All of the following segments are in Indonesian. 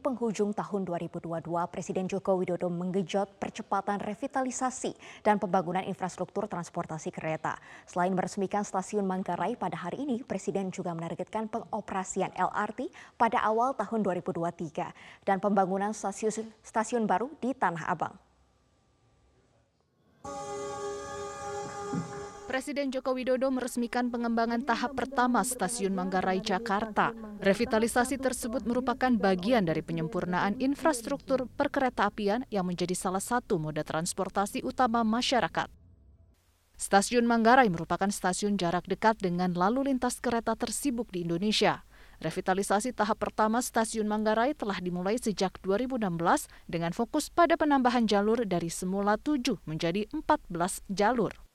penghujung tahun 2022, Presiden Joko Widodo mengejot percepatan revitalisasi dan pembangunan infrastruktur transportasi kereta. Selain meresmikan stasiun Manggarai pada hari ini, Presiden juga menargetkan pengoperasian LRT pada awal tahun 2023 dan pembangunan stasiun, stasiun baru di Tanah Abang. Presiden Joko Widodo meresmikan pengembangan tahap pertama Stasiun Manggarai Jakarta. Revitalisasi tersebut merupakan bagian dari penyempurnaan infrastruktur perkeretaapian yang menjadi salah satu moda transportasi utama masyarakat. Stasiun Manggarai merupakan stasiun jarak dekat dengan lalu lintas kereta tersibuk di Indonesia. Revitalisasi tahap pertama Stasiun Manggarai telah dimulai sejak 2016 dengan fokus pada penambahan jalur dari semula 7 menjadi 14 jalur.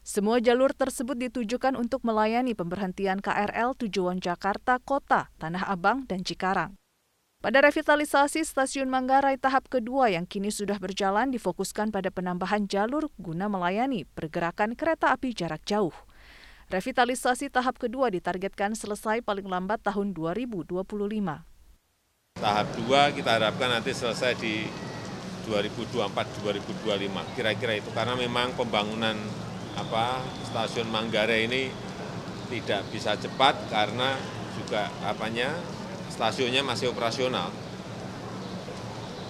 Semua jalur tersebut ditujukan untuk melayani pemberhentian KRL tujuan Jakarta Kota, Tanah Abang, dan Cikarang. Pada revitalisasi stasiun Manggarai tahap kedua yang kini sudah berjalan difokuskan pada penambahan jalur guna melayani pergerakan kereta api jarak jauh. Revitalisasi tahap kedua ditargetkan selesai paling lambat tahun 2025. Tahap dua kita harapkan nanti selesai di 2024-2025, kira-kira itu. Karena memang pembangunan stasiun Manggarai ini tidak bisa cepat karena juga apanya stasiunnya masih operasional.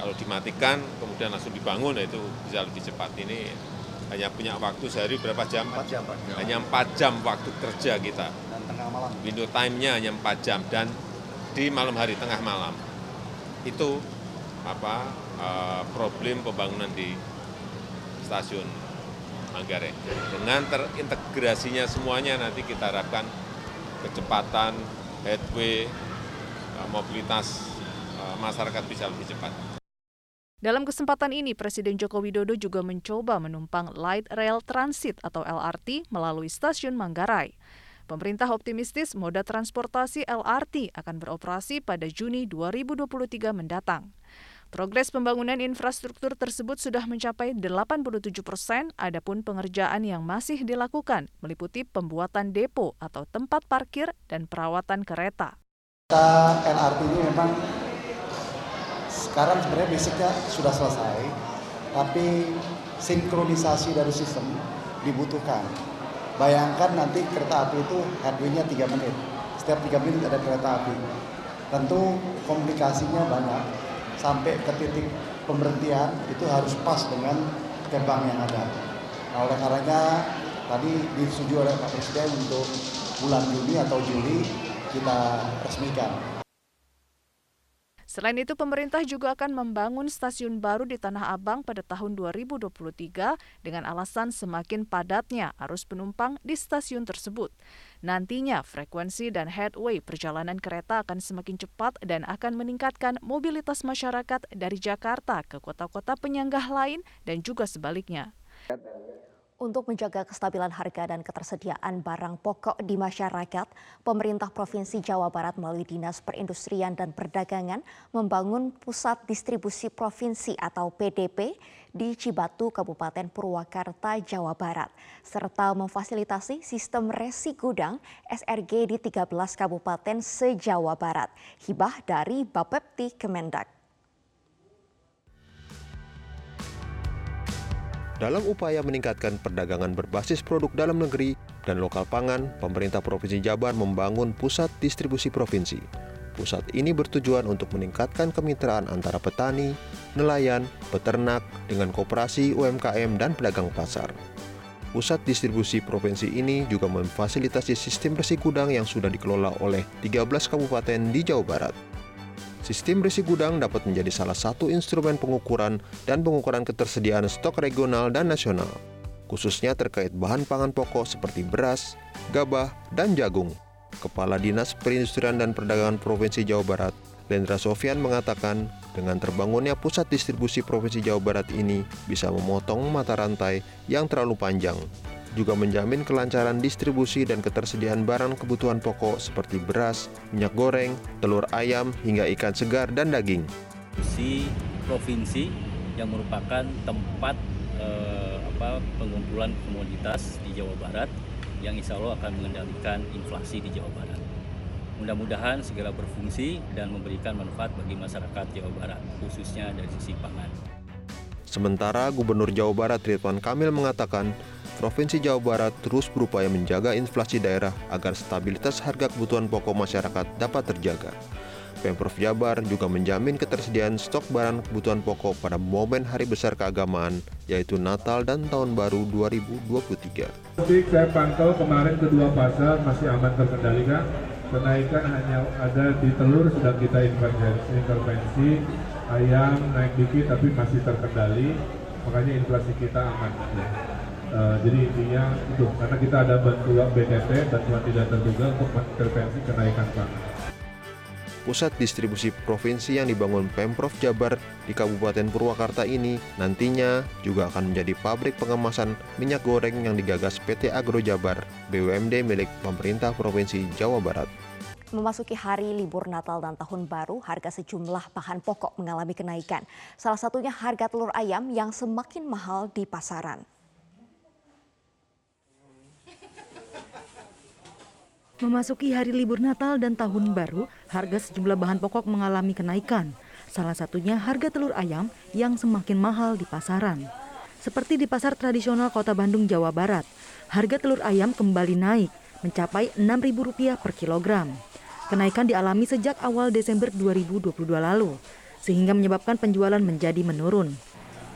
Kalau dimatikan kemudian langsung dibangun itu bisa lebih cepat. Ini hanya punya waktu sehari berapa jam? 4 jam, 4 jam. Hanya 4 jam waktu kerja kita. Dan tengah malam. Window time-nya hanya 4 jam dan di malam hari tengah malam. Itu apa uh, problem pembangunan di stasiun Manggarai. Dengan terintegrasinya semuanya nanti kita harapkan kecepatan, headway, eh, mobilitas eh, masyarakat bisa lebih cepat. Dalam kesempatan ini, Presiden Joko Widodo juga mencoba menumpang Light Rail Transit atau LRT melalui stasiun Manggarai. Pemerintah optimistis moda transportasi LRT akan beroperasi pada Juni 2023 mendatang. Progres pembangunan infrastruktur tersebut sudah mencapai 87 persen, adapun pengerjaan yang masih dilakukan meliputi pembuatan depo atau tempat parkir dan perawatan kereta. Kita LRT ini memang sekarang sebenarnya basicnya sudah selesai, tapi sinkronisasi dari sistem dibutuhkan. Bayangkan nanti kereta api itu headway-nya 3 menit. Setiap 3 menit ada kereta api. Tentu komunikasinya banyak sampai ke titik pemberhentian itu harus pas dengan gerbang yang ada. Nah, oleh karenanya tadi disetujui oleh Pak Presiden untuk bulan Juni atau Juli kita resmikan. Selain itu, pemerintah juga akan membangun stasiun baru di Tanah Abang pada tahun 2023 dengan alasan semakin padatnya arus penumpang di stasiun tersebut. Nantinya, frekuensi dan headway perjalanan kereta akan semakin cepat dan akan meningkatkan mobilitas masyarakat dari Jakarta ke kota-kota penyanggah lain dan juga sebaliknya. Untuk menjaga kestabilan harga dan ketersediaan barang pokok di masyarakat, pemerintah Provinsi Jawa Barat melalui Dinas Perindustrian dan Perdagangan membangun pusat distribusi provinsi atau PDP di Cibatu, Kabupaten Purwakarta, Jawa Barat, serta memfasilitasi sistem resi gudang SRG di 13 kabupaten se-Jawa Barat, hibah dari Bapepti Kemendak. Dalam upaya meningkatkan perdagangan berbasis produk dalam negeri dan lokal pangan, pemerintah Provinsi Jabar membangun pusat distribusi provinsi. Pusat ini bertujuan untuk meningkatkan kemitraan antara petani, nelayan, peternak dengan koperasi UMKM dan pedagang pasar. Pusat distribusi provinsi ini juga memfasilitasi sistem resi gudang yang sudah dikelola oleh 13 kabupaten di Jawa Barat. Sistem resi gudang dapat menjadi salah satu instrumen pengukuran dan pengukuran ketersediaan stok regional dan nasional, khususnya terkait bahan pangan pokok seperti beras, gabah, dan jagung. Kepala Dinas Perindustrian dan Perdagangan Provinsi Jawa Barat, Lendra Sofian mengatakan, dengan terbangunnya pusat distribusi Provinsi Jawa Barat ini bisa memotong mata rantai yang terlalu panjang juga menjamin kelancaran distribusi dan ketersediaan barang kebutuhan pokok seperti beras, minyak goreng, telur ayam, hingga ikan segar dan daging. Si provinsi yang merupakan tempat eh, apa, pengumpulan komoditas di Jawa Barat yang insya Allah akan mengendalikan inflasi di Jawa Barat. mudah-mudahan segera berfungsi dan memberikan manfaat bagi masyarakat Jawa Barat, khususnya dari sisi pangan. Sementara Gubernur Jawa Barat Ridwan Kamil mengatakan, Provinsi Jawa Barat terus berupaya menjaga inflasi daerah agar stabilitas harga kebutuhan pokok masyarakat dapat terjaga. Pemprov Jabar juga menjamin ketersediaan stok barang kebutuhan pokok pada momen hari besar keagamaan, yaitu Natal dan Tahun Baru 2023. Saya pantau kemarin kedua pasar masih aman terkendali kan? Kenaikan hanya ada di telur sudah kita intervensi, ayam naik dikit tapi masih terkendali, makanya inflasi kita aman. Uh, jadi intinya itu karena kita ada bantuan BTP, bantuan tidak terduga untuk mengintervensi kenaikan pangan. Pusat distribusi provinsi yang dibangun Pemprov Jabar di Kabupaten Purwakarta ini nantinya juga akan menjadi pabrik pengemasan minyak goreng yang digagas PT Agro Jabar, BUMD milik pemerintah Provinsi Jawa Barat. Memasuki hari libur Natal dan Tahun Baru, harga sejumlah bahan pokok mengalami kenaikan. Salah satunya harga telur ayam yang semakin mahal di pasaran. Memasuki hari libur Natal dan Tahun Baru, harga sejumlah bahan pokok mengalami kenaikan. Salah satunya harga telur ayam yang semakin mahal di pasaran. Seperti di pasar tradisional Kota Bandung, Jawa Barat, harga telur ayam kembali naik mencapai Rp6.000 per kilogram. Kenaikan dialami sejak awal Desember 2022 lalu, sehingga menyebabkan penjualan menjadi menurun.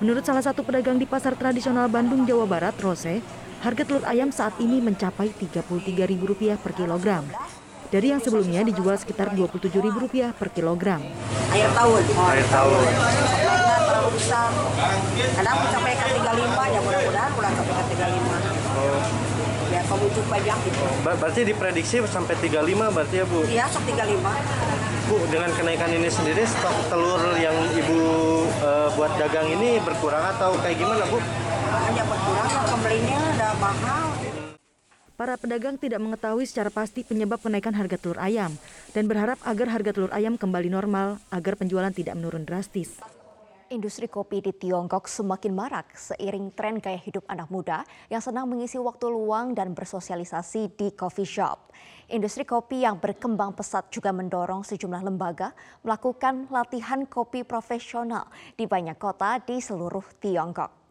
Menurut salah satu pedagang di pasar tradisional Bandung, Jawa Barat, Rose, harga telur ayam saat ini mencapai Rp33.000 per kilogram. Dari yang sebelumnya dijual sekitar Rp27.000 per kilogram. Air tahun. Oh, air tahun. terlalu besar. Kadang mencapai ke 35, ya mudah-mudahan mulai sampai ke 35. Oh ya pembujuk pajak gitu. Ber berarti diprediksi sampai 35 berarti ya Bu? Iya, sampai 35. Bu, dengan kenaikan ini sendiri stok telur yang Ibu uh, buat dagang ini berkurang atau kayak gimana Bu? Hanya berkurang, ya pembelinya udah mahal. Para pedagang tidak mengetahui secara pasti penyebab kenaikan harga telur ayam dan berharap agar harga telur ayam kembali normal agar penjualan tidak menurun drastis. Industri kopi di Tiongkok semakin marak seiring tren gaya hidup anak muda yang senang mengisi waktu luang dan bersosialisasi di coffee shop. Industri kopi yang berkembang pesat juga mendorong sejumlah lembaga melakukan latihan kopi profesional di banyak kota di seluruh Tiongkok.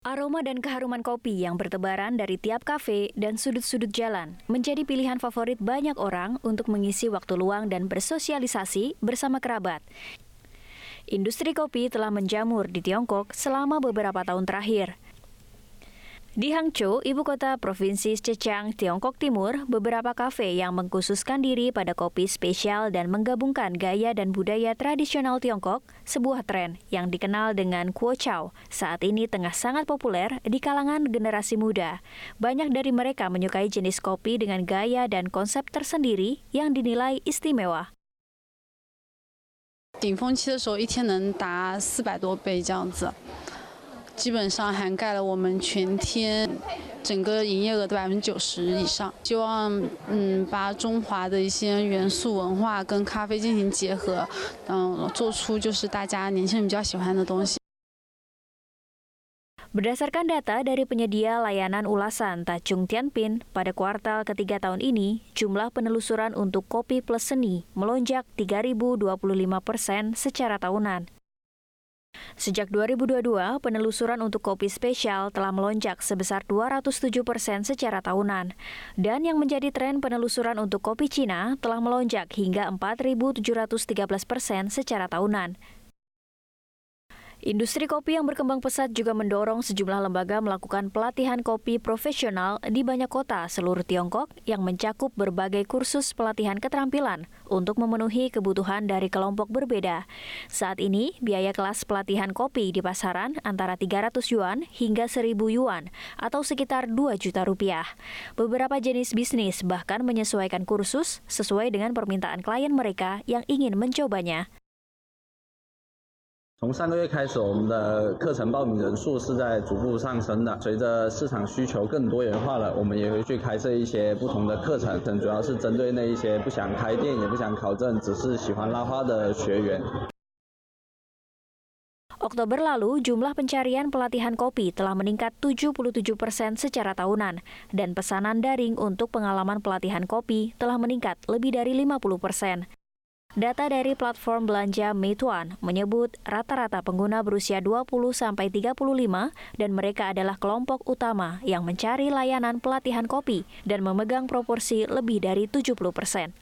Aroma dan keharuman kopi yang bertebaran dari tiap kafe dan sudut-sudut jalan menjadi pilihan favorit banyak orang untuk mengisi waktu luang dan bersosialisasi bersama kerabat. Industri kopi telah menjamur di Tiongkok selama beberapa tahun terakhir. Di Hangzhou, ibu kota provinsi Zhejiang, Tiongkok Timur, beberapa kafe yang mengkhususkan diri pada kopi spesial dan menggabungkan gaya dan budaya tradisional Tiongkok, sebuah tren yang dikenal dengan Kuo Chao, saat ini tengah sangat populer di kalangan generasi muda. Banyak dari mereka menyukai jenis kopi dengan gaya dan konsep tersendiri yang dinilai istimewa. 顶峰期的时候，一天能达四百多杯这样子。 基本上涵盖了我们全天整个营业额的百分之九十以上。希望嗯把中华的一些元素文化跟咖啡进行结合，嗯做出就是大家年轻人比较喜欢的东西。Berdasarkan data dari penyedia layanan ulasan Tacung Tianpin, pada kuartal ketiga tahun ini, jumlah penelusuran untuk kopi plus seni melonjak 3.025 persen secara tahunan. Sejak 2022, penelusuran untuk kopi spesial telah melonjak sebesar 207 persen secara tahunan. Dan yang menjadi tren penelusuran untuk kopi Cina telah melonjak hingga 4.713 persen secara tahunan. Industri kopi yang berkembang pesat juga mendorong sejumlah lembaga melakukan pelatihan kopi profesional di banyak kota seluruh Tiongkok yang mencakup berbagai kursus pelatihan keterampilan untuk memenuhi kebutuhan dari kelompok berbeda. Saat ini, biaya kelas pelatihan kopi di pasaran antara 300 yuan hingga 1000 yuan atau sekitar 2 juta rupiah. Beberapa jenis bisnis bahkan menyesuaikan kursus sesuai dengan permintaan klien mereka yang ingin mencobanya. 从上个月开始，我们的课程报名人数是在逐步上升的。随着市场需求更多元化了，我们也会去开设一些不同的课程，主要是针对那一些不想开店也不想考证，只是喜欢拉花的学员。 Oktober lalu, jumlah pencarian pelatihan kopi telah meningkat 77 persen secara tahunan, dan pesanan daring untuk pengalaman pelatihan kopi telah meningkat lebih dari 50 persen. Data dari platform belanja Meituan menyebut rata-rata pengguna berusia 20-35 dan mereka adalah kelompok utama yang mencari layanan pelatihan kopi dan memegang proporsi lebih dari 70 persen.